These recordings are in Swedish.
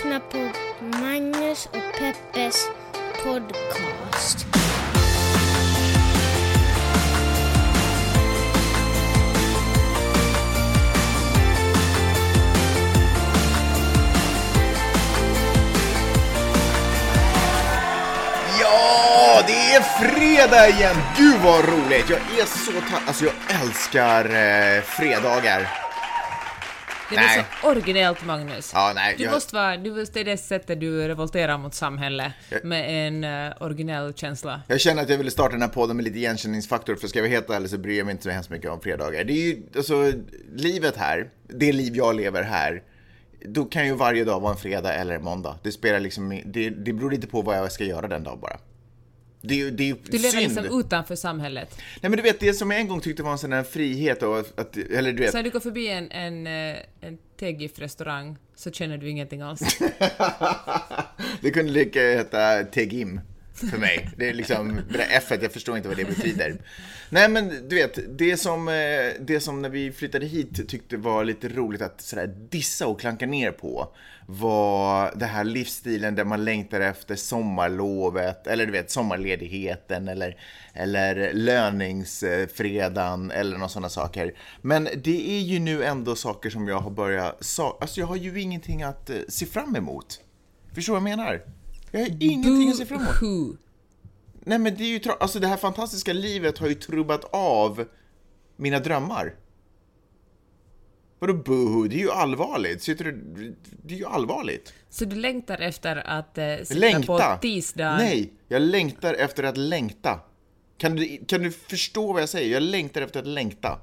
lyssnar på Magnus och Peppes podcast. Ja, det är fredag igen! Gud vad roligt! Jag är så taggad. Alltså jag älskar eh, fredagar. Det Nej. är så originellt, Magnus. Ja, nej, du jag- måste vara, du måste, det är det sättet du revolterar mot samhället Jag- med en uh, originell känsla. Jag känner att jag ville starta den här podden med lite igenkänningsfaktor, för ska jag vara helt ärlig så bryr jag mig inte så hemskt mycket om fredagar. Det är ju, alltså, livet här, det liv jag lever här, då kan ju varje dag vara en fredag eller en måndag. Det spelar liksom, det, det beror lite på vad jag ska göra den dagen bara. Det är det är Du lever synd. liksom utanför samhället. Nej men du vet, det som jag en gång tyckte var en sån här frihet och att, eller du vet, Så när du går förbi en, en, eh, en tegift-restaurang så känner du ingenting alls. det kunde lika heta Tegim för mig. Det är liksom, det där F, jag förstår inte vad det betyder. Nej men du vet, det som, eh, det som när vi flyttade hit tyckte var lite roligt att sådär dissa och klanka ner på var den här livsstilen där man längtar efter sommarlovet, eller du vet sommarledigheten eller, eller löningsfredagen eller några sådana saker. Men det är ju nu ändå saker som jag har börjat, alltså jag har ju ingenting att eh, se fram emot. Förstår du vad jag menar? Jag har ingenting att se fram emot. Nej men det är ju, alltså det här fantastiska livet har ju trubbat av mina drömmar. Vadå boohoo? Det är ju allvarligt. Sitter du, det är ju allvarligt. Så du längtar efter att uh, sitta Längta! på tisdagen? Nej, jag längtar efter att längta. Kan du, kan du förstå vad jag säger? Jag längtar efter att längta.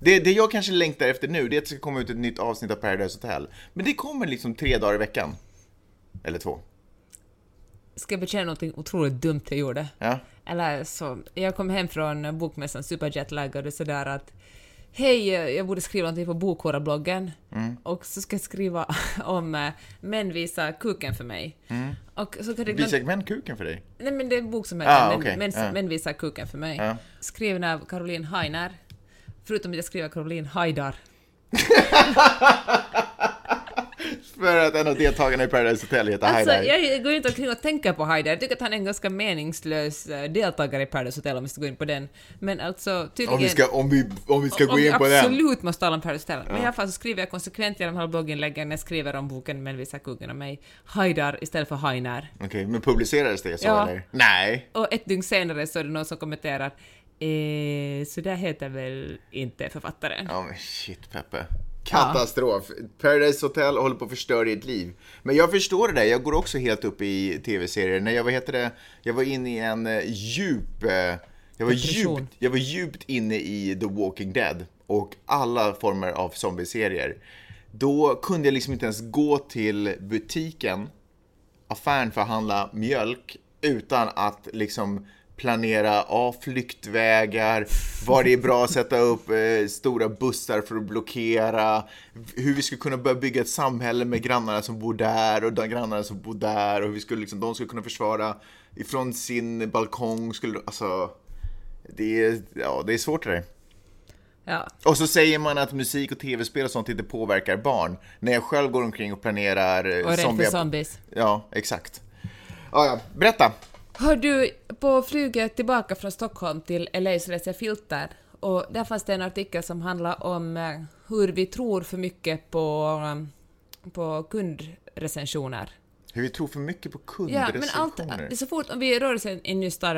Det, det jag kanske längtar efter nu, det är att det ska komma ut ett nytt avsnitt av Paradise Hotel. Men det kommer liksom tre dagar i veckan. Eller två. Ska jag bekänna någonting otroligt dumt jag gjorde? Ja. Eller så, jag kom hem från bokmässan Superjetlag och sådär att Hej, jag borde skriva någonting på Bokhora-bloggen Mm. och så ska jag skriva om eh, män visar kuken för mig. Och så kan det glöm- Visar män kuken för dig? Nej men det är en bok som heter Ah, okej, män, ja. män visar kuken för mig. Ja. Skriven av Caroline Hainer. Förutom att jag skriver Caroline Haidar. För att en av deltagarna i Paradise Hotel heter Alltså, Haidar. jag går inte omkring och tänker på Haidar. Jag tycker att han är en ganska meningslös eh, deltagare i Paradise Hotel om vi ska gå in på den. Men alltså tydligen... Om vi ska, om vi, om vi ska om gå vi in på den. absolut måste tala om Paradise Hotel. Men i alla fall så skriver jag konsekvent genom alla blogginläggen när jag skriver om boken Men visar kuggen om mig. Haidar istället för Hainer. Okej, men publicerades det så Ja. eller? Nej. Och ett dygn senare så är det någon som kommenterar eh, så där heter väl inte författaren? Ja men shit Peppe. Katastrof. Paradise Hotel håller på att förstöra ditt liv. Men jag förstår det där, jag går också helt upp i tv-serier. När jag, vad heter det, jag var inne i en eh, djup, eh, jag var Depression. djupt, jag var djupt inne i The Walking Dead och alla former av zombieserier. Då kunde jag liksom inte ens gå till butiken, affären för att handla mjölk utan att liksom planera av flyktvägar, var det är bra att sätta upp eh, stora bussar för att blockera, hur vi skulle kunna börja bygga ett samhälle med grannarna som bor där och de grannarna som bor där och hur vi skulle liksom, de skulle kunna försvara ifrån sin balkong, skulle, alltså, det är, ja, det är svårt det där. Ja. Och så säger man att musik och tv-spel och sånt inte påverkar barn. När jag själv går omkring och planerar eh, Och är rädd för zombie- zombies. Ja, exakt. Ja, ja. Berätta. Hör du, på flyget tillbaka från Stockholm till LA så läste jag Filter och där fanns det en artikel som handlar om eh, hur vi tror för mycket på, eh, på kundrecensioner. Hur vi tror för mycket på Ja, men allt, kundrecensioner. det är så fort om vi rör oss i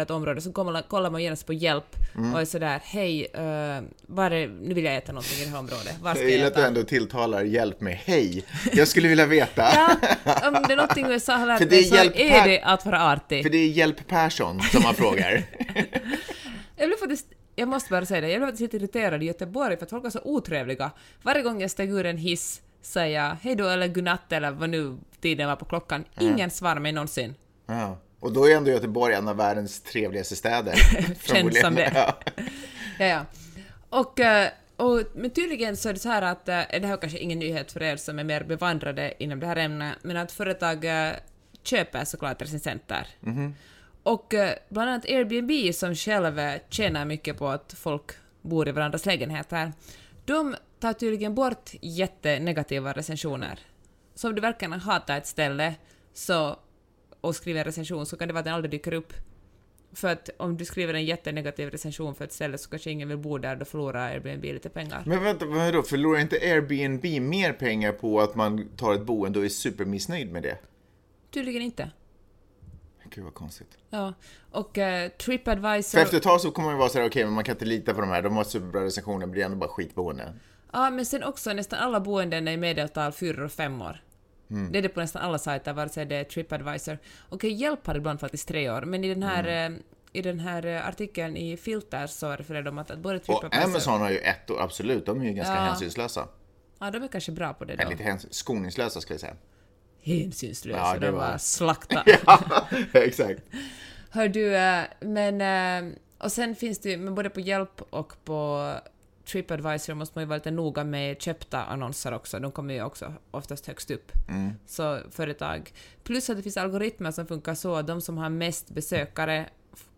ett område så kommer, kollar man genast på hjälp Mm. och är sådär hej, uh, var är, nu vill jag äta någonting i det här området, var ska Jag jag, gillar att du äta? ändå tilltalar hjälp med hej. Jag skulle vilja veta. Ja, om det är någonting USA har lärt mig så är det att vara artig. För det är Hjälp Persson som man frågar. Jag blev faktiskt, jag måste bara säga det, jag blev faktiskt lite irriterad i Göteborg för att folk var så otrevliga. Varje gång jag steg ur en hiss säger jag hej då eller godnatt eller vad nu tiden var på klockan. Ingen svarar mig någonsin. Ja. Och då är ändå Göteborg en av världens trevligaste städer. Känns som det. Ja. Ja, ja. Och, eh, och, men tydligen så är det så här att, eh, det här är kanske ingen nyhet för er som är mer bevandrade inom det här ämnet, men att företag köper såklart recensenter. Och eh, bland annat Airbnb som själva tjänar mycket på att folk bor i varandras lägenheter, de tar tydligen bort jättenegativa recensioner Så om du verkligen hatar ett ställe så, och skriver en recension så kan det vara att den aldrig dyker upp. För att om du skriver en jättenegativ recension för ett ställe så kanske ingen vill bo där, då förlorar Airbnb lite pengar. Men vänta, vadå, förlorar inte Airbnb mer pengar på att man tar ett boende och är supermissnöjd med det? Tydligen inte. Gud vad konstigt. Ja, och uh, Tripadvisor... För efter ett tag så kommer man vara såhär, okej, okay, men man kan inte lita på de här, de har superbra recensioner, men det är ändå bara skitboende. Ja, men sen också nästan alla boenden är i medeltal fyra och fem år. Mm. Det är det på nästan alla sajter, vare sig det är Tripadvisor. Okej, okay, Hjälp har ibland faktiskt tre år, men i den här, mm. eh, i den här eh, artikeln i Filter så refererar de att, att både Tripadvisor... Och Amazon har ju ett år, absolut, de är ju ganska ja. hänsynslösa. Ja, de är kanske bra på det då. Eller lite häns skoningslösa ska jag säga. Hänsynslösa, ja, det de var, slakta. ja, exakt. Hör du, eh, men... Och sen finns det ju, både på Hjälp och på Tripadvisor måste man ju vara lite noga med köpta annonser också, de kommer ju också oftast högst upp. Mm. Så företag. Plus att det finns algoritmer som funkar så att de som har mest besökare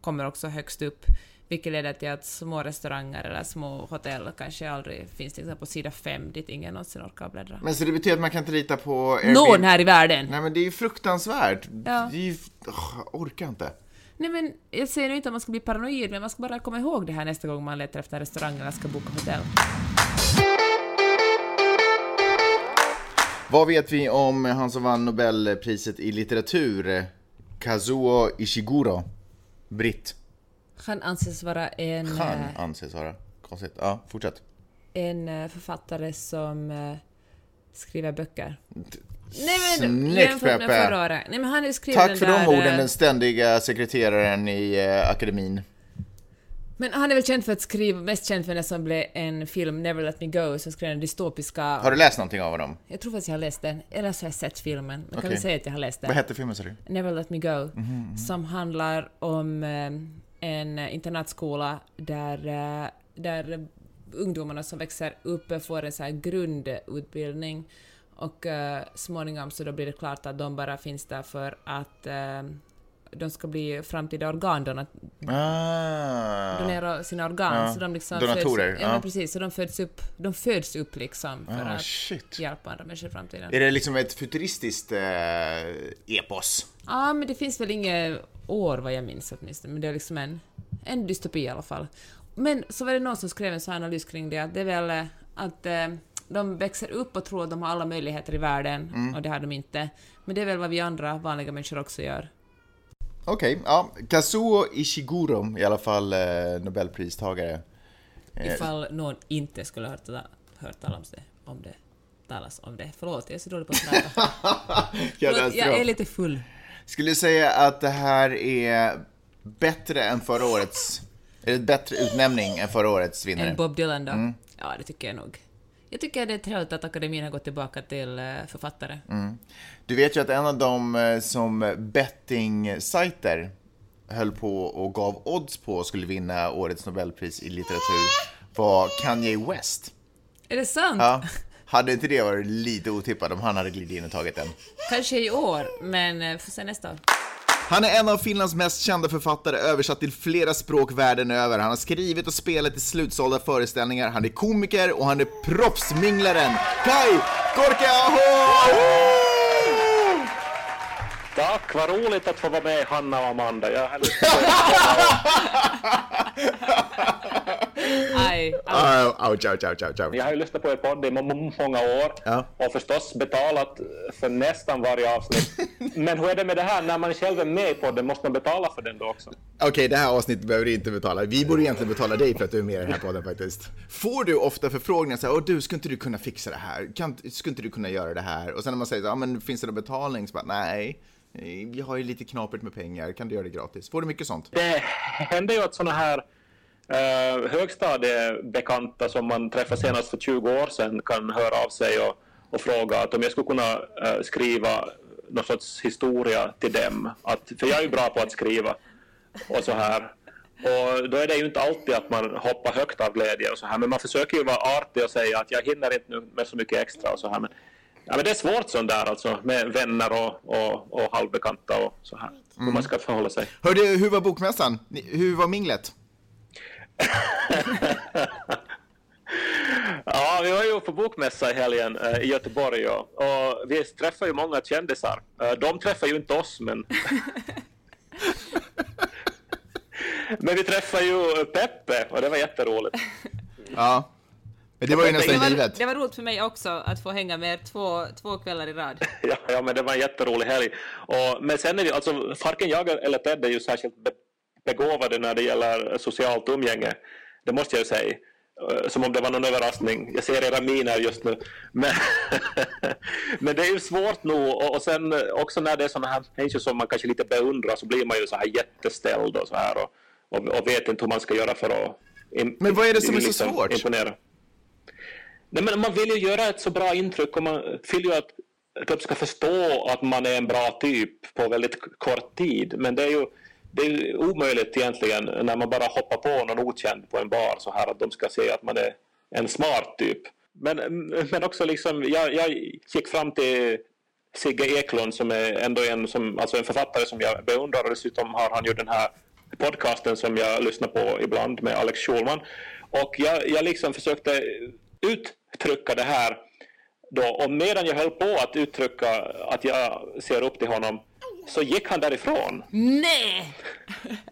kommer också högst upp, vilket leder till att små restauranger eller små hotell kanske aldrig finns till på sida 5 dit ingen någonsin orkar bläddra. Men så det betyder att man kan inte lita på Airbnb? Någon här i världen! Nej men det är ju fruktansvärt. Ja. Det är ju... Oh, jag orkar inte. Nej men jag säger nu inte att man ska bli paranoid, men man ska bara komma ihåg det här nästa gång man letar efter restaurang eller ska boka hotell. Vad vet vi om han som vann Nobelpriset i litteratur? Kazuo Ishiguro, britt. Han anses vara en... Han eh, anses vara. Konstigt. Ja, fortsätt. En eh, författare som eh, skriver böcker. Nej men Snyggt Peppe! Nej, men han Tack för där, de orden, den ständiga sekreteraren i uh, akademin. Men han är väl känd för att skriva, mest känd för det som blev en film, Never Let Me Go, som skrev den dystopiska... Har du läst någonting av honom? Jag tror faktiskt jag har läst den, eller så har jag sett filmen. Men okay. kan vi säga att jag har läst den? Vad hette filmen sa du? Never Let Me Go, mm -hmm. som handlar om eh, en internatskola där, eh, där ungdomarna som växer upp får en så här grundutbildning och uh, småningom så då blir det klart att de bara finns där för att uh, de ska bli framtida organdonatorer. Ah. Donera sina organ. Ah. Så de liksom Donatorer? Föds, ja, ah. precis. Så de föds upp, de föds upp liksom för ah, att shit. hjälpa andra människor i framtiden. Är det liksom ett futuristiskt eh, epos? Ja, men det finns väl inget år vad jag minns åtminstone, men det är liksom en, en dystopi i alla fall. Men så var det någon som skrev en sån analys kring det, att det är väl eh, att eh, de växer upp och tror att de har alla möjligheter i världen, mm. och det har de inte. Men det är väl vad vi andra vanliga människor också gör. Okej, okay, ja. Kazuo Ishiguro, i alla fall eh, Nobelpristagare. Eh. Ifall någon inte skulle ha hört, hört talas om det, talas om det. Förlåt, jag är så dålig på att prata. Jag är lite full. Skulle säga att det här är bättre än förra årets, är det bättre utnämning än förra årets vinnare? Än Bob Dylan då? Mm. Ja, det tycker jag nog. Jag tycker det är trevligt att akademin har gått tillbaka till eh, författare. Mm. Du vet ju att en av de eh, som betting-sajter höll på och gav odds på skulle vinna årets Nobelpris i litteratur var Kanye West. Är det sant? Ja. Hade inte det varit lite otippat om han hade glidit in och tagit den? Kanske i år, men eh, får se nästa år. Han är en av Finlands mest kända författare, översatt till flera språk världen över. Han har skrivit och spelat i slutsålda föreställningar, han är komiker och han är proffsminglaren. Kai Korkeaho! Tack, vad roligt att få vara med Hanna och Amanda. Jag Aj, ouch, ouch, ouch, ouch, Jag har ju lyssnat på er podd i många år ja. och förstås betalat för nästan varje avsnitt. Men hur är det med det här, när man själv är med i podden, måste man betala för den då också? Okej, okay, det här avsnittet behöver du inte betala. Vi borde egentligen betala dig för att du är med i den här podden faktiskt. Får du ofta förfrågningar så här, Åh, du, skulle inte du kunna fixa det här? Kan, skulle inte du kunna göra det här? Och sen när man säger, ja men finns det någon betalning? Så bara, nej. Vi har ju lite knapert med pengar, kan du göra det gratis? Får du mycket sånt? Det händer ju att sådana här Uh, högstadiebekanta som man träffade senast för 20 år sedan kan höra av sig och, och fråga att om jag skulle kunna uh, skriva någon sorts historia till dem. Att, för jag är ju bra på att skriva och så här. Och då är det ju inte alltid att man hoppar högt av glädje och så här. Men man försöker ju vara artig och säga att jag hinner inte nu med så mycket extra och så här. Men, ja, men det är svårt sånt där alltså med vänner och, och, och halvbekanta och så här. Hur mm. man ska förhålla sig. Hörde, hur var bokmässan? Hur var minglet? Ja, vi var ju på bokmässa i helgen eh, i Göteborg och, och vi träffar ju många kändisar. Eh, De träffar ju inte oss, men... men vi träffar ju Peppe och det var jätteroligt. Ja. Men det var ju nästan Det var, givet. det var roligt för mig också att få hänga med er två, två kvällar i rad. Ja, ja, men det var en jätterolig helg. Och, men sen är det alltså, varken jag eller Ted är ju särskilt begåvade när det gäller socialt umgänge. Det måste jag ju säga. Eh, Som om det var någon överraskning. Jag ser era miner just nu. Men, men det är ju svårt nog. Och, sen också när det är sådana här människor som man kanske lite beundrar så blir man ju så här jätteställd och så här. Och, och, och vet inte hur man ska göra för att im- Men vad är det som är så liksom svårt? imponera. Nej, men man vill ju göra ett så bra intryck och man vill ju att de ska förstå att man är en bra typ på väldigt kort tid. Men det är ju det är omöjligt egentligen när man bara hoppar på någon okänd på en bar så här att de ska se att man är en smart typ. Men, men också liksom, jag, jag gick fram till Sigge Eklund som är ändå en, som, alltså en författare som jag beundrar och dessutom har han ju den här podcasten som jag lyssnar på ibland med Alex Schulman. Och jag, jag liksom försökte uttrycka det här då, och medan jag höll på att uttrycka att jag ser upp till honom så gick han därifrån. Nej!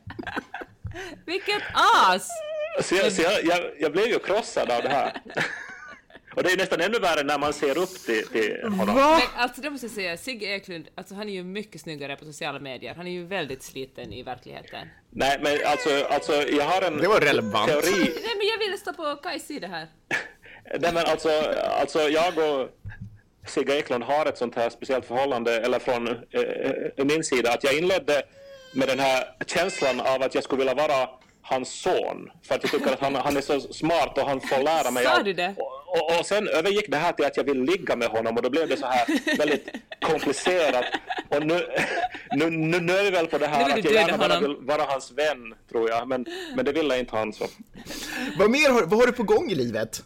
Vilket as! Så, jag, så jag, jag, jag blev ju krossad av det här. Och det är nästan ännu värre när man ser upp till, till honom. Men alltså det måste jag säga, Sigge Eklund, alltså han är ju mycket snyggare på sociala medier. Han är ju väldigt sliten i verkligheten. Nej, men alltså, alltså jag har en Det var relevant. teori. Nej men jag ville stå på Kajs sida här. Nej, men alltså, alltså jag och Sigge Eklund har ett sånt här speciellt förhållande, eller från eh, min sida, att jag inledde med den här känslan av att jag skulle vilja vara hans son. För att jag tycker att han, han är så smart och han får lära mig Sa du det? Och, och, och sen övergick det här till att jag vill ligga med honom och då blev det så här väldigt komplicerat. Och nu, nu, nu, nu är vi väl på det här att jag gärna bara vill vara hans vän, tror jag. Men, men det ville inte han så. Vad mer har, vad har du på gång i livet?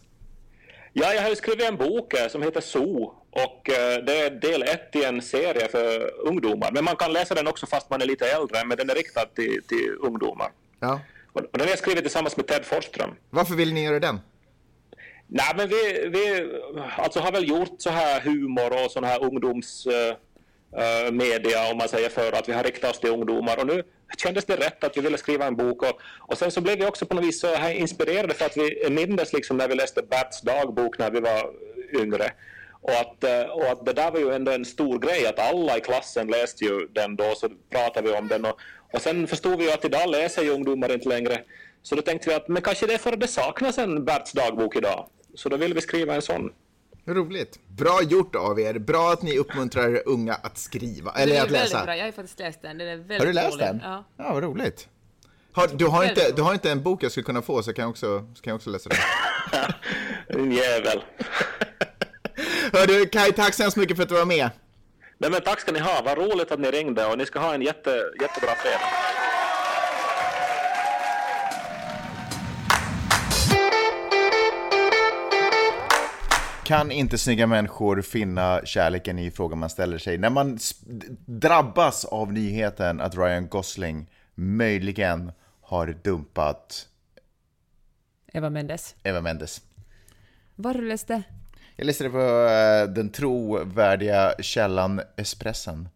Ja, jag har ju skrivit en bok eh, som heter So och eh, det är del ett i en serie för ungdomar. Men man kan läsa den också fast man är lite äldre, men den är riktad till, till ungdomar. Ja. Och och den har jag skrivit tillsammans med Ted Forsström. Varför vill ni göra den? Nej, men vi, vi alltså har väl gjort så här humor och sån här ungdoms eh, eh, media om man säger för att vi har riktat oss till ungdomar och nu kändes det rätt att vi ville skriva en bok och, och sen så blev vi också på något vis så här inspirerade för att vi mindes liksom när vi läste Berts dagbok när vi var yngre och att, eh, och att det där var ju ändå en stor grej att alla i klassen läste ju den då så pratade vi om den och, och sen förstod vi ju att idag läser ju ungdomar inte längre så då tänkte vi att men kanske det är för att det saknas en Berts dagbok idag så då ville vi skriva en sån. Roligt. Bra gjort av er. Bra att ni uppmuntrar unga att skriva, eller är att väldigt läsa. bra, jag har faktiskt läst den. Den är väldigt Har du läst rolig. den? Ja. Ja, vad roligt. Har, du, har inte, du har inte en bok jag skulle kunna få så kan jag också, så kan jag också läsa den. En jävel. Hör du, Kai, tack så hemskt mycket för att du var med. Nej, men tack ska ni ha. Vad roligt att ni ringde och ni ska ha en jätte, jättebra fredag. Kan inte snygga människor finna kärleken i frågan man ställer sig? När man drabbas av nyheten att Ryan Gosling möjligen har dumpat Eva Mendes. Eva Mendes. Var du läst det? Jag läste det på eh, den trovärdiga källan Espressen.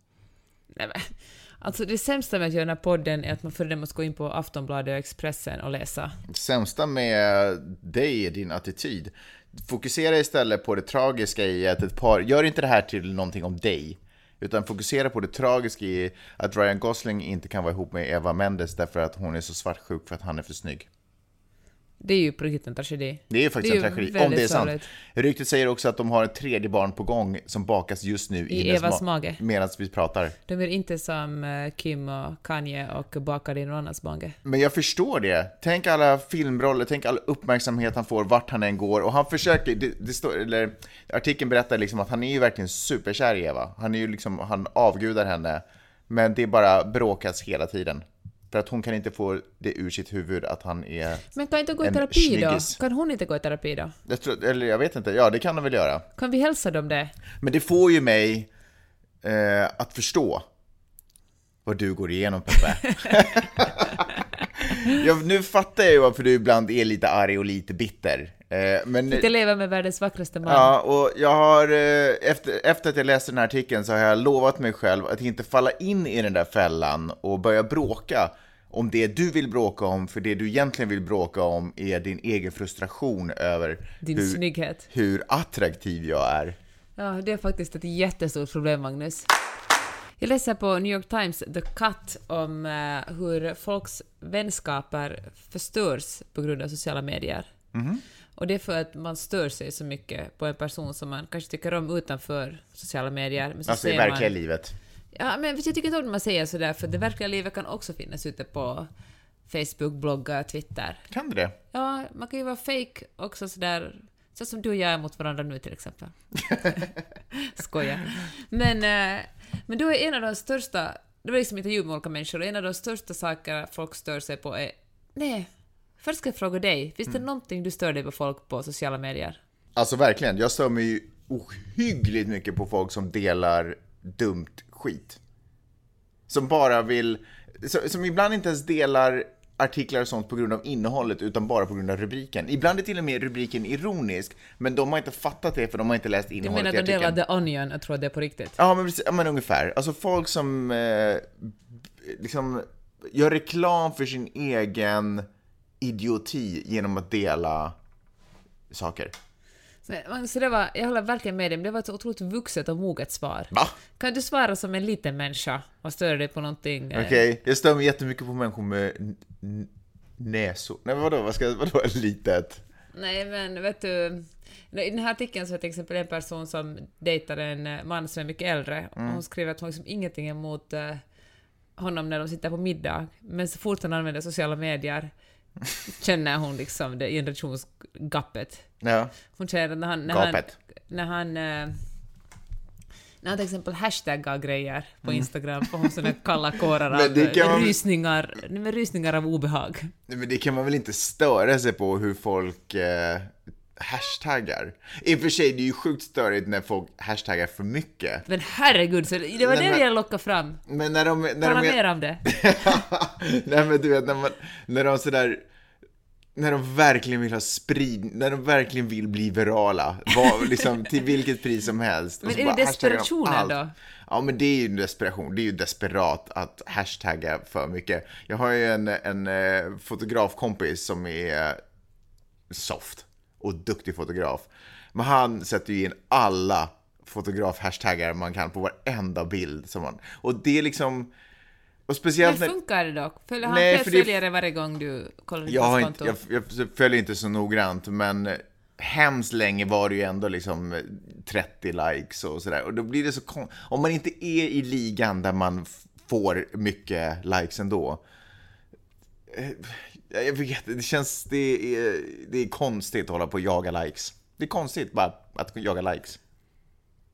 Nej, men. Alltså det sämsta med att göra den här podden är att man för det måste gå in på Aftonbladet och Expressen och läsa. sämsta med dig är din attityd. Fokusera istället på det tragiska i att ett par, gör inte det här till någonting om dig, utan fokusera på det tragiska i att Ryan Gosling inte kan vara ihop med Eva Mendes därför att hon är så svartsjuk för att han är för snygg. Det är ju på riktigt en tragedi. Det är faktiskt Det är en tragedi, om det är sant. sorgligt. Ryktet säger också att de har ett tredje barn på gång som bakas just nu I hennes Evas ma- mage. Medan vi pratar. De är inte som eh, Kim och Kanye och bakar i någon annans mage. Men jag förstår det. Tänk alla filmroller, tänk all uppmärksamhet han får vart han än går. Och han försöker, det, det står, eller artikeln berättar liksom att han är ju verkligen superkär i Eva. Han är ju liksom, han avgudar henne. Men det bara bråkas hela tiden. För att hon kan inte få det ur sitt huvud att han är... Men kan inte gå i terapi då? snyggis. Kan hon inte gå i terapi då? Jag tror, eller jag vet inte, ja det kan de väl göra. Kan vi hälsa dem det? Men det får ju mig eh, att förstå vad du går igenom Peppe. Ja, nu fattar jag ju varför du ibland är lite arg och lite bitter. Eh, Men, Inte leva med världens vackraste man. ja, och jag har, eh, efter, efter att jag läste den här artikeln så har jag lovat mig själv att inte falla in i den där fällan och börja bråka om det du vill bråka om, för det du egentligen vill bråka om är din egen frustration över Din hur, snygghet. hur attraktiv jag är. Ja, det är faktiskt ett jättestort problem, Magnus. Jag läser på New York Times The Cut om eh, hur folks vänskaper förstörs på grund av sociala medier. Mhm. Och det är för att man stör sig så mycket på en person som man kanske tycker om utanför sociala medier. Men så Alltså i verkliga man, livet. Ja, men jag tycker inte om när man säger sådär, för det verkliga livet kan också finnas ute på Facebook, bloggar, Twitter. Kan du det? Ja, man kan ju vara fake också sådär, så som du och jag är mot varandra nu till exempel. Skojar. Men, eh, men då är en av de största, det var liksom intervju med olika människor, och en av de största sakerna folk stör sig på är, nej, först ska jag fråga dig, finns det någonting du stör dig på folk på sociala medier? Alltså verkligen, jag stör mig ju ohyggligt mycket på folk som delar dumt skit. Som bara vill, som ibland inte ens delar artiklar och sånt på grund av innehållet utan bara på grund av rubriken. Ibland är till och med rubriken ironisk, men de har inte fattat det för de har inte läst Du innehållet menar i att de artikeln. delar The Onion och tror att det är på riktigt? Ja, men, precis, ja, men ungefär. Alltså folk som eh, liksom gör reklam för sin egen idioti genom att dela saker. Så, så det var, jag håller verkligen med dig, det var ett så otroligt vuxet och moget svar. Va? Kan du svara som en liten människa och störa dig på någonting? eh, Okej, jag stör mig jättemycket på människor med näsor. Nej, men vadå, vad ska, vadå litet? Nej, men vet du, i den här artikeln så är det till exempel en person som dejtar en eh, man som är mycket äldre och hon skriver att hon liksom ingenting emot eh, honom när de sitter på middag, men så fort han använder sociala medier känner hon liksom det generationsgapet. Ja, Hon känner att när han... När han, när han eh, när han till exempel hashtaggar grejer på Instagram får hon sådana kalla kårar Mm. Av man- rysningar, nej, men rysningar av obehag. Nej, Men det kan man väl inte störa sig på hur folk eh, hashtaggar? I och för sig, det är ju sjukt störigt när folk hashtaggar för mycket. Men herregud, så det var Nej, det men- jag lockade fram. Men när de... När Tala de mer om det. Nej men du vet, när, man, när de sådär... När de verkligen vill ha sprid, när de verkligen vill bli virala, vad, liksom, till vilket pris som helst. Men är det de desperationen allt. då? Ja men det är ju desperation, det är ju desperat att hashtagga för mycket. Jag har ju en, en eh, fotografkompis som är soft och duktig fotograf. Men han sätter ju in alla fotograf-hashtaggar man kan på varenda bild som man... Och det är liksom... Och speciellt Men funkar det då? Följer han Nej, för det- varje gång du kollar ditt Jag, har konto? inte, jag, jag följer inte så noggrant, men hemskt länge var det ju ändå liksom 30 likes och sådär. Och då blir det så kon- Om man inte är i ligan där man får mycket likes ändå. Jag vet det känns, det är, det är konstigt att hålla på och jaga likes. Det är konstigt bara att jaga likes.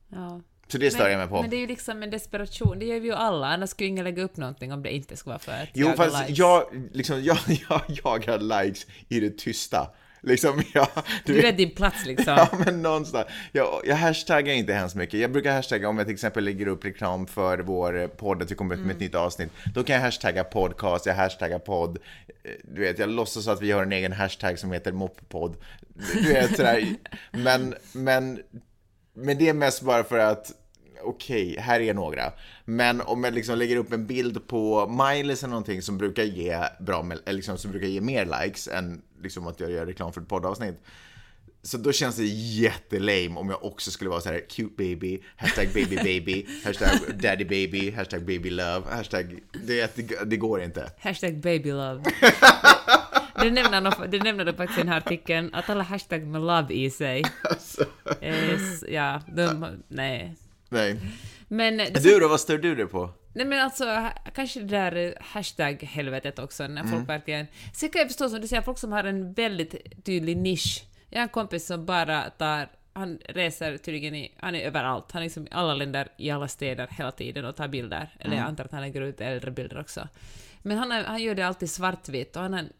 Ja. Så det stör jag mig på. Men det är ju liksom en desperation, det gör vi ju alla, annars skulle ingen lägga upp någonting om det inte skulle vara för att Jo, jaga fast likes. jag, liksom, jag, jag jagar likes i det tysta. Liksom, jag, Du vet din plats liksom. Ja, men någonstans. Jag, jag hashtaggar inte hemskt mycket. Jag brukar hashtagga om jag till exempel lägger upp reklam för vår eh, podd, att vi kommer ut med ett nytt avsnitt. Då kan jag hashtagga podcast, jag hashtaggar podd. Eh, Du vet, jag låtsas att vi har en egen hashtag som heter moppodd. Du vet, sådär. Men, men, men det är mest bara för att Okej, här är några. Men om jag liksom lägger upp en bild på Miles eller någonting som brukar ge bra, eller liksom, som brukar ge mer likes än liksom att jag gör reklam för ett poddavsnitt. Så då känns det jättelame om jag också skulle vara så här cute baby, hashtag baby baby, hashtag daddy baby, hashtag baby love, hashtag... Det, det, går inte. Hashtag babylove. Det nämner, de, det nämner de faktiskt i den här artikeln, att alla hashtag med love i sig. Alltså, är s- ja, de, nej. nej. Men, Du då, vad stör du dig på? Nej men alltså, kanske det där eh, hashtag-helvetet också, när folk Mm. verkligen... Sen kan jag förstå, som du säger, folk som har en väldigt tydlig nisch. Jag har en kompis som bara tar han reser tydligen i, han är överallt, han är liksom i alla länder, i alla städer hela tiden och tar bilder. Eller Mm. jag antar att han lägger ut äldre bilder också. Men han, han gör det alltid svartvitt och han har en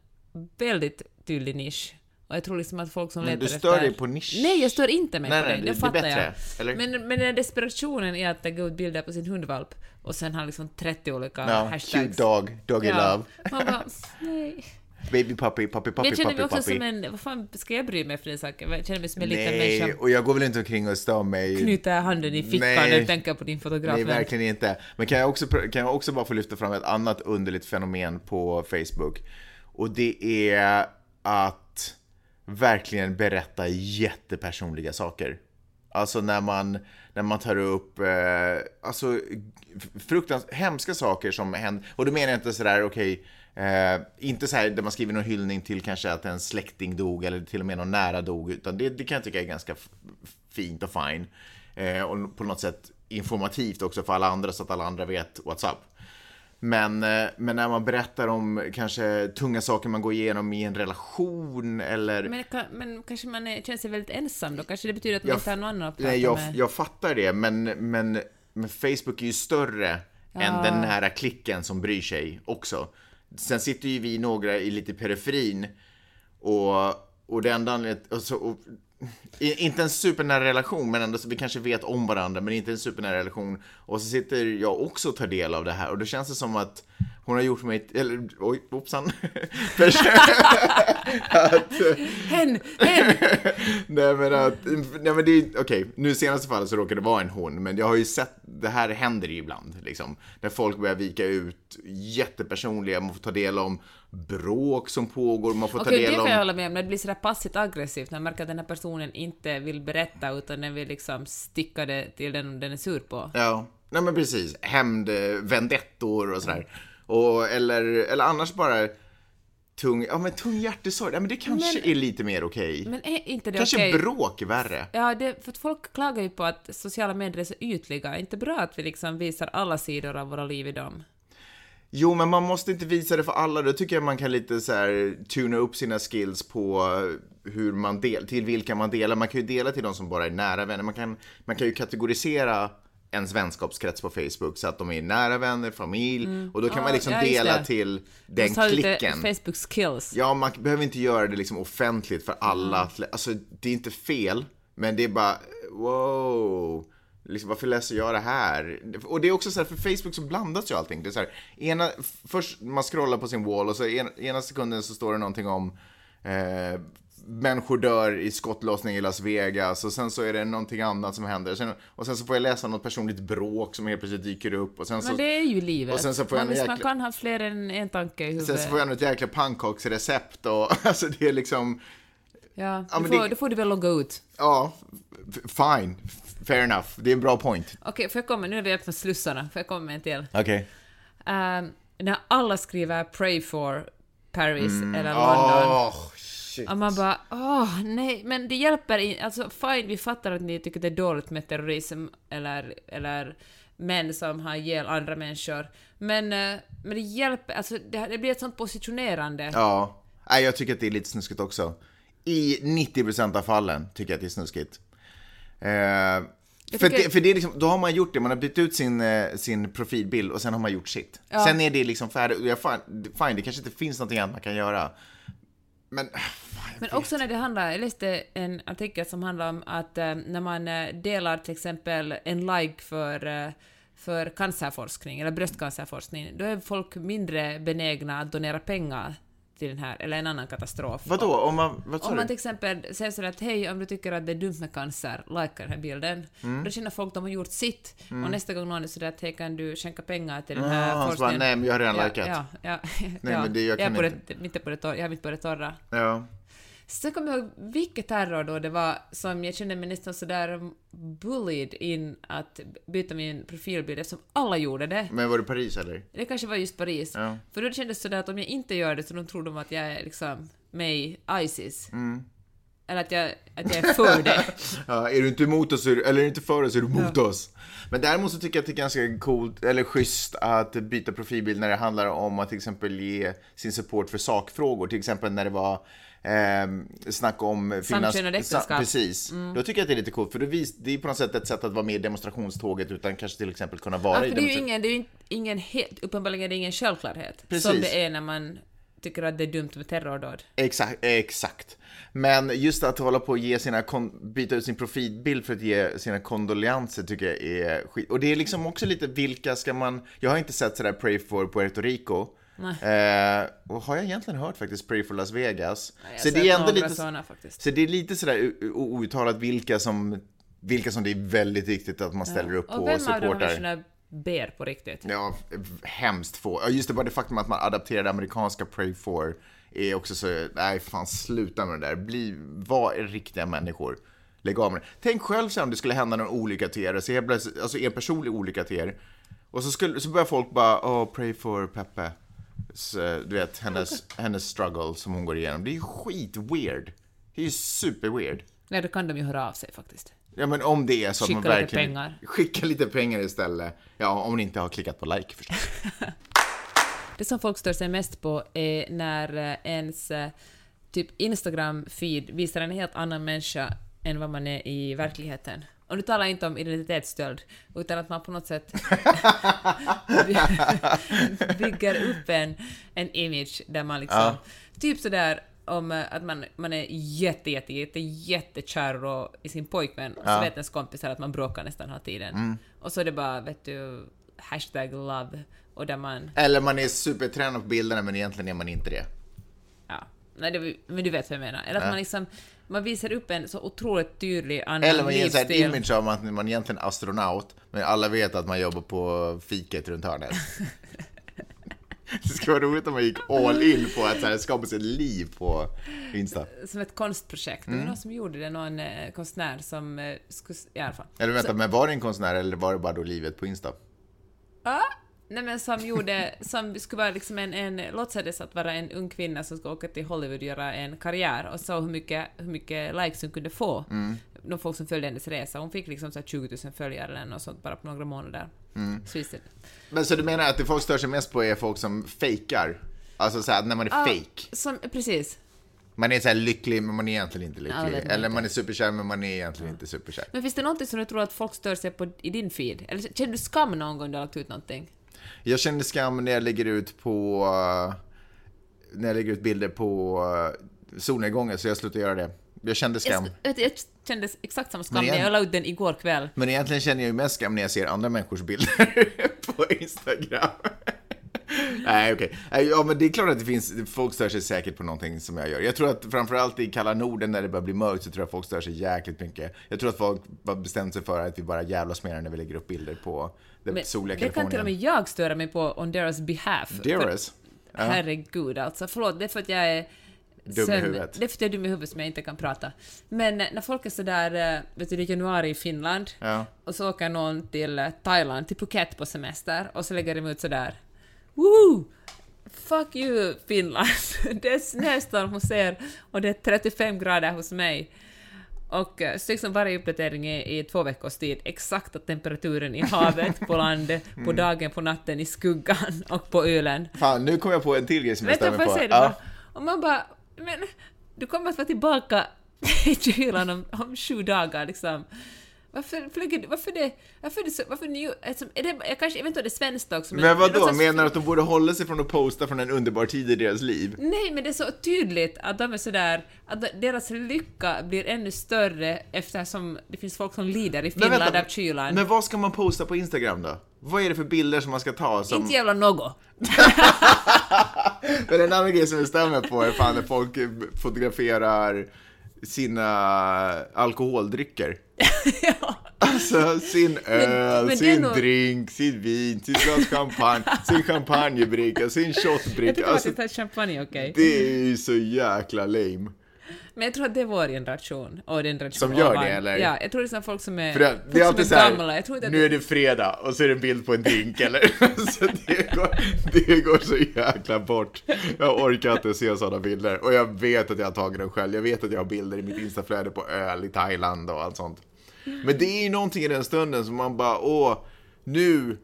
väldigt tydlig nisch. Och jag tror liksom att folk som Men letar du stör efter... dig på nisch. Nej, jag stör inte mig Nej, på nej, det, det- det det är fattar bättre, jag. Men, men den desperationen i att lägga ut bilder på sin hundvalp och sen har liksom 30 olika Ja, hashtags. cute dog, doggy Ja. love, Man bara, nej. baby puppy, puppy, Men puppy, jag känner mig puppy, också puppy. som en, vad fan ska jag bry mig för den saken? Jag känner mig som en liten Nej, människa. och jag går väl inte omkring och stör mig. Knyter handen i fickan Nej. jag tänker på din fotograf. Nej, verkligen inte. Men kan jag, också, kan jag också bara få lyfta fram ett annat underligt fenomen på Facebook? Och det är att verkligen berätta jättepersonliga saker. Alltså när man, när man tar upp eh, alltså, fruktans hemska saker som händer. Och då menar jag inte sådär, okej, eh, inte så här där man skriver någon hyllning till kanske att en släkting dog eller till och med någon nära dog, utan det, det kan jag tycka är ganska fint och fine. Eh, och på något sätt informativt också för alla andra så att alla andra vet what's up. Men, eh, men när man berättar om kanske tunga saker man går igenom i en relation eller... Men, men kanske man är, känner sig väldigt ensam då? Kanske det betyder att man Jag- inte har någon att prata Nej, jag, med? jag fattar det, men, men, men Facebook är ju större än den nära klicken som bryr sig också. Sen sitter ju vi några i lite periferin och, och det enda anledningen... Och så, och, inte en supernära relation, men ändå så vi kanske vet om varandra, men inte en supernära relation. Och så sitter jag också och tar del av det här och då känns det som att hon har gjort mig, eller oj, hoppsan. att, Hen! Hen! Nej men att, nej men det är, okej, nu i senaste fallet så råkar det vara en hon, men jag har ju sett, det här händer ju ibland liksom. När folk börjar vika ut jättepersonliga, man får ta del om bråk som pågår, man får ta Okej, det del kan jag hålla med om, det blir sådär passivt aggressivt, när man märker att den här personen inte vill berätta utan den vill liksom sticka det till den den är sur på. Ja, nej men precis. Hämnd, eh, vendettor och sådär. Och, eller, eller annars bara tung, ja men tung hjärtesorg, ja men det kanske är lite mer okej. Men är inte det Kanske okej? bråk är värre. Ja, det, för att folk klagar ju på att sociala medier är så ytliga. Är inte bra att vi liksom visar alla sidor av våra liv i dem? Jo, men man måste inte visa det för alla. Då tycker jag man kan lite så här tuna upp sina skills på hur man del, till vilka man delar. Man kan ju dela till de som bara är nära vänner. Man kan, man kan ju kategorisera ens vänskapskrets på Facebook så att de är nära vänner, familj och då kan Ja, man liksom ja, dela det. till den klicken. Facebook skills. Ja, man behöver inte göra det liksom offentligt för alla. Mm. Alltså, det är inte fel, men det är bara wow. Liksom, varför läser jag det här? Och det är också så här, för Facebook så blandas ju allting. Det är så här, ena, först man scrollar på sin wall och så en, ena sekunden så står det någonting om eh, människor dör i skottlossning i Las Vegas och sen så är det någonting annat som händer. Sen, och sen så får jag läsa något personligt bråk som helt plötsligt dyker upp och sen så... Men det är ju livet. och sen så får jag man, en visst, man jäkla- kan ha fler än en tanke i huvudet. Sen så får jag något jäkla pannkaksrecept och alltså det är liksom... Ja, Ja, då, får, det- då får du väl logga ut. Ja, fine. Fair enough. Det är en bra point. Okej, får jag komma, nu har vi öppnat slussarna, får jag komma med en till? Okej. Ehm, när alla skriver “Pray for Paris” Mm. eller London. Åh, shit. Och man bara åh nej, men det hjälper inte. Alltså fine, vi fattar att ni tycker det är dåligt med terrorism eller, eller män som har ihjäl andra människor. Men, eh, men det hjälper, alltså det, det blir ett sånt positionerande. Ja. Nej, jag tycker att det är lite snuskigt också. I 90% av fallen tycker jag att det är snuskigt. Eh, för, det, för det är liksom, då har man gjort det, man har bytt ut sin, eh, sin profilbild och sen har man gjort sitt. Ja. Sen är det liksom färdigt. Jag, fine, det kanske inte finns någonting annat man kan göra. Men, jag Men också när det handlar, jag läste en artikel som handlar om att eh, när man eh, delar till exempel en like för, eh, för cancerforskning eller bröstcancerforskning, då är folk mindre benägna att donera pengar till den här, eller en annan katastrof. Vadå? Om man, vad Om man till exempel säger sådär att hej, om du tycker att det är dumt med cancer, likea den här bilden. Mm. Då känner folk att de har gjort sitt. Och nästa gång någon är sådär att hej, kan du skänka pengar till den här bara, forskningen? nej, men jag har redan ja, likat. Ja, ja, Nej, ja. men det- jag jag, kan på inte. det, mitt på det torra, jag är mitt på det torra. Ja. Sen kommer jag ihåg vilket terror då det var som jag kände mig nästan sådär bullied in att byta min profilbild eftersom alla gjorde det. Men var det Paris eller? Det kanske var just Paris. Ja. För då kändes det sådär att om jag inte gör det så de tror de att jag är liksom med i Isis. Mm. Eller att jag, att jag är för det. Ja, är du inte emot oss, är eller är du inte för oss, är du mot oss. Men däremot så tycker jag att det är ganska coolt, eller schysst, att byta profilbild när det handlar om att till exempel ge sin support för sakfrågor. Till exempel när det var eh, snack om... Samkönade äktenskap. Sa- Precis. Då tycker jag att det är lite coolt, för det, vis, det är på något sätt ett sätt att vara med i demonstrationståget utan kanske till exempel kunna vara Ja, i för det är ju ingen, det är ju ingen helt, uppenbarligen är det ingen självklarhet. Precis. Som det är när man tycker att det är dumt med terrordåd. Exakt, exakt. Men just att hålla på och ge sina, byta ut sin profilbild för att ge sina kondolenser tycker jag är skit. Och det är liksom också lite vilka ska man, jag har inte sett sådär Pray for Puerto Rico. Eh, och har jag egentligen hört faktiskt Pray for Las Vegas? Jag så det är ändå lite, såna så det är lite sådär outtalat vilka som, vilka som det är väldigt viktigt att man ställer upp på Och och vem av de här supportar. ber på riktigt? Ja, hemskt få. Ja, just det, bara det faktum att man adapterade amerikanska Pray for är också så, nej fan sluta med det där. Bli, var riktiga människor. Lägg av med det. Tänk själv sen om det skulle hända någon olycka till er, så helt plötsligt- alltså en personlig olycka till er. Och så, skulle, så börjar folk bara, oh, pray for Peppe. Så, du vet, hennes, hennes struggle som hon går igenom. Det är ju skit weird. Det är ju super weird. Nej, då kan de ju höra av sig faktiskt. Ja men om det är så att man Skicka lite verkligen... pengar. Skicka lite pengar istället. Ja, om man inte har klickat på like förstås. Det som folk stör sig mest på är när eh, ens eh, typ Instagram-feed visar en helt annan människa än vad man är i verkligheten. Och nu talar jag inte om identitetsstöld, utan att man på något sätt bygger upp en, en image där man liksom... Ja. Typ sådär om eh, att man, man är jätte, jätte, jätte, jättekär i sin pojkvän och så Ja. vet ens kompisar att man bråkar nästan hela tiden. Och så är det bara, vet du, hashtag love och där man... Eller man är supertränad på bilderna men egentligen är man inte det. Ja, nej, det, men du vet vad jag menar. Eller att Ja. man liksom, man visar upp en så otroligt tydlig annan Eller man ger en image av att man egentligen är astronaut, men alla vet att man jobbar på fiket runt hörnet. Det skulle vara roligt om man gick all in på att så här, skapa sig ett liv på Insta. Som ett konstprojekt. Det Mm. var någon som gjorde det, någon eh, konstnär som eh, skulle, i alla fall. Eller vänta, Så, men var det en konstnär eller var det bara då livet på Insta? ah, nej men som gjorde, som skulle vara liksom en, en, låtsades att vara en ung kvinna som ska åka till Hollywood och göra en karriär och så hur mycket, hur mycket likes hon kunde få. Mm. De folk som följde hennes resa. Hon fick liksom så här 20 000 följare eller något sånt bara på några månader. Mm. Så Men så du menar att det folk stör sig mest på är folk som fejkar? Alltså så här, när man är Ja. fake. som, precis. Man är så här lycklig men man är egentligen inte Ja, lycklig. man Eller man är superkär men man är egentligen inte superkär. Men finns det någonting som du tror att folk stör sig på i din feed? Eller känner du skam någon gång du har lagt ut någonting? Jag känner skam när jag lägger ut på... eh, När jag lägger ut bilder på uh, solnedgången, så jag slutar göra det. Jag kände skam. Jag, jag, kände exakt samma skam när jag la ut den igår kväll. Men egentligen känner jag ju mest skam när jag ser andra människors bilder på Instagram. Nej, okej. Nej, Ja, men det är klart att det finns, folk stör sig säkert på någonting som jag gör. Jag tror att framförallt i kalla Norden när det börjar bli mörkt så tror jag folk stör sig jäkligt mycket. Jag tror att folk har bestämt sig för att vi bara jävlas mer när vi lägger upp bilder på det Men soliga det kan till och Kalifornien. med jag störa mig på on deras behalf. Dearest. För, herregud alltså, förlåt, det är för att jag är Dum i huvudet. Det är för att jag är dum i huvudet som jag inte kan prata. Men när folk är sådär, eh, vet du, det är januari i Finland, Ja. och så åker någon till eh, Thailand, till Phuket på semester, och så lägger de ut sådär Woo! Fuck you Finland! det är snöstorm hos er och det är 35 grader hos mig. Och eh, så liksom varje uppdatering är i två veckors tid exakta temperaturen i havet, på land, på Mm. dagen, på natten, i skuggan och på ölen. Fan, nu kom jag på en till grej som jag Vänta, stämmer på. det Ja. Och man bara, men du kommer att vara tillbaka i kylan om, om sju dagar liksom. Varför flyger du, varför det, varför det så, varför ni, alltså, är det, jag kanske, jag vet inte om det är svenskt också men... Men vadå, slags- menar du att de borde hålla sig från att posta från en underbar tid i deras liv? Nej, men det är så tydligt att de är sådär, att deras lycka blir ännu större eftersom det finns folk som lider i Finland av kylan. men vad ska man posta på Instagram då? Vad är det för bilder som man ska ta? Som... Inte jävla något. Men en annan grej som jag stämmer på är fan när folk fotograferar sina alkoholdrycker. ja. Alltså sin öl, men det är sin nog- drink, sin vin, sin glas champagne, sin champagnebricka, sin Jag shotbricka. tycker Alltså, att champagne är okej. det är ju så jäkla lame. Men jag tror att det är vår generation och den generation Som gör ovan. det, eller? Ja, jag tror det är som folk som är, För det, det är som alltid är så här, gamla. Jag tror inte att nu är det fredag och så är det en bild på en drink eller? så det går, det går så jäkla bort. Jag orkar inte se sådana bilder. Och jag vet att jag har tagit dem själv. Jag vet att jag har bilder i mitt instaflöde på öl i Thailand och allt sånt. Men det är ju någonting i den stunden som man bara, åh, nu,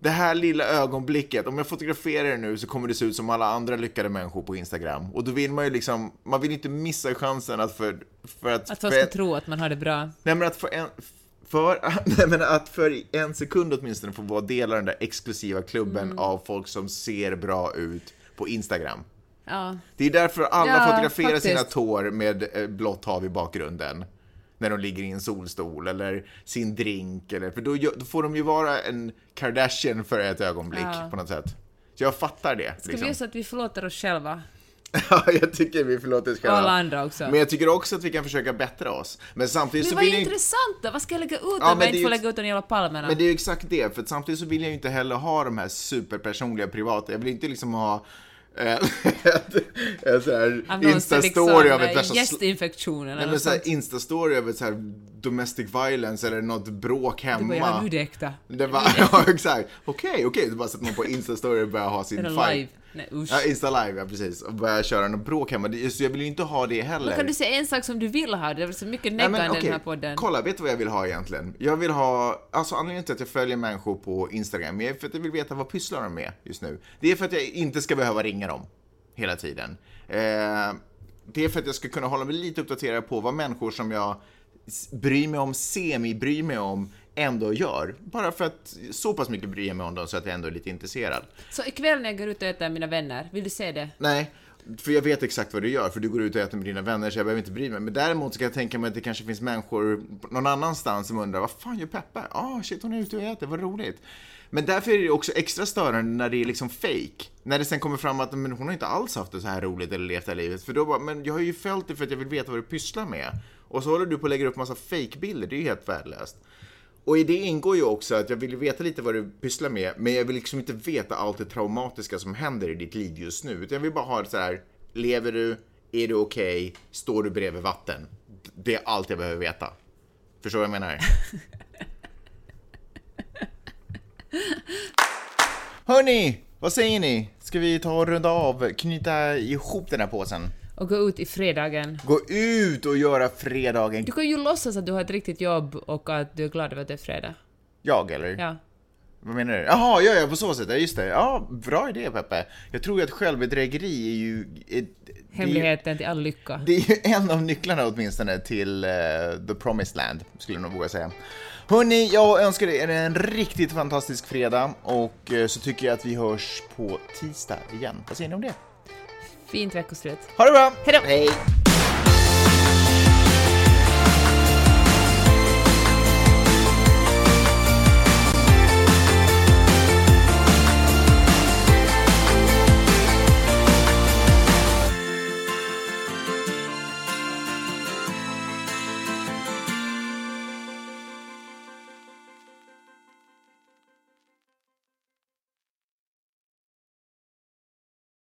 det här lilla ögonblicket, om jag fotograferar det nu så kommer det se ut som alla andra lyckade människor på Instagram. Och då vill man ju liksom, man vill inte missa chansen att för, för att... Att folk ska tro att man har det bra. Nej men att för en, för, nej, men att för en sekund åtminstone få vara del av den där exklusiva klubben Mm. av folk som ser bra ut på Instagram. Ja. Det är därför alla Ja, fotograferar faktiskt. sina tår med eh, blått hav i bakgrunden. När de ligger i en solstol eller sin drink. Eller, för då, då får de ju vara en Kardashian för ett ögonblick Ja. på något sätt. Så jag fattar det. Ska liksom. vi göra så att vi förlåter oss själva? Ja, jag tycker vi förlåter oss själva. alla andra också. Men jag tycker också att vi kan försöka bättra oss. Men samtidigt Men så vad vill jag inte... intressant då! Vad ska jag lägga ut Ja, om men jag inte är får lägga ut de jävla palmerna? Men det är ju exakt det, för samtidigt så vill jag ju inte heller ha de här superpersonliga privata. Jag vill inte liksom ha eh, ett, ett så här Av instastory liksom, av ett eh, värsta sl- gästinfektion eller Nej men såhär sånt. instastory över ett så här domestic violence eller något bråk hemma. det äkta. Det var, ja exakt. Okej, okej. Så bara sätter man på instastory och börjar ha sin fight. live? Nej usch. Ja, Insta live, ja precis. Och börjar köra något bråk hemma. Det- Så jag vill ju inte ha det heller. Men kan du säga en sak som du vill ha? Det är så mycket Nej, neggande i okej. den här podden. Kolla, vet du vad jag vill ha egentligen? Jag vill ha, alltså anledningen till att jag följer människor på Instagram är för att jag vill veta vad pysslar de med just nu. Det är för att jag inte ska behöva ringa dem hela tiden. Eh, det är för att jag ska kunna hålla mig lite uppdaterad på vad människor som jag s- bryr mig om, semi-bryr mig om, ändå gör. Bara för att så pass mycket bryr jag mig om dem så att jag ändå är lite intresserad. Så ikväll när jag går ut och äter med mina vänner, vill du se det? Nej, för jag vet exakt vad du gör, för du går ut och äter med dina vänner, så jag behöver inte bry mig. Men däremot så kan jag tänka mig att det kanske finns människor någon annanstans som undrar, vad fan gör Peppe? Ah, shit, hon är ute och äter, vad roligt. Men därför är det också extra störande när det är liksom fake. När det sen kommer fram att men hon har inte alls haft det så här roligt eller levt det här livet. För då bara, men jag har ju följt det för att jag vill veta vad du pysslar med. Och så håller du på att lägga upp massa fake-bilder, det är ju helt värdelöst. Och i det ingår ju också att jag vill veta lite vad du pysslar med, men jag vill liksom inte veta allt det traumatiska som händer i ditt liv just nu. Utan jag vill bara ha det så här, lever du? Är du okej? Står du bredvid vatten? Det är allt jag behöver veta. Förstår vad jag menar? Hörni, vad säger ni? Ska vi ta och runda av, knyta ihop den här påsen? Och gå ut i fredagen. Gå ut och göra fredagen. Du kan ju låtsas att du har ett riktigt jobb och att du är glad över att det är fredag. Jag eller? Ja. Vad menar du? Jaha, ja, ja, på så sätt, ja just det. Ja, bra idé Peppe. Jag tror ju att självbedrägeri är ju... Är ju- Hemligheten till all lycka. Det är ju en av nycklarna åtminstone till eh, the promised land, skulle jag nog våga säga. Hörni, jag önskar er en riktigt fantastisk fredag och eh, så tycker jag att vi hörs på tisdag igen. Vad säger ni om det? Fint veckoslut. Ha det bra! Hejdå. Hej!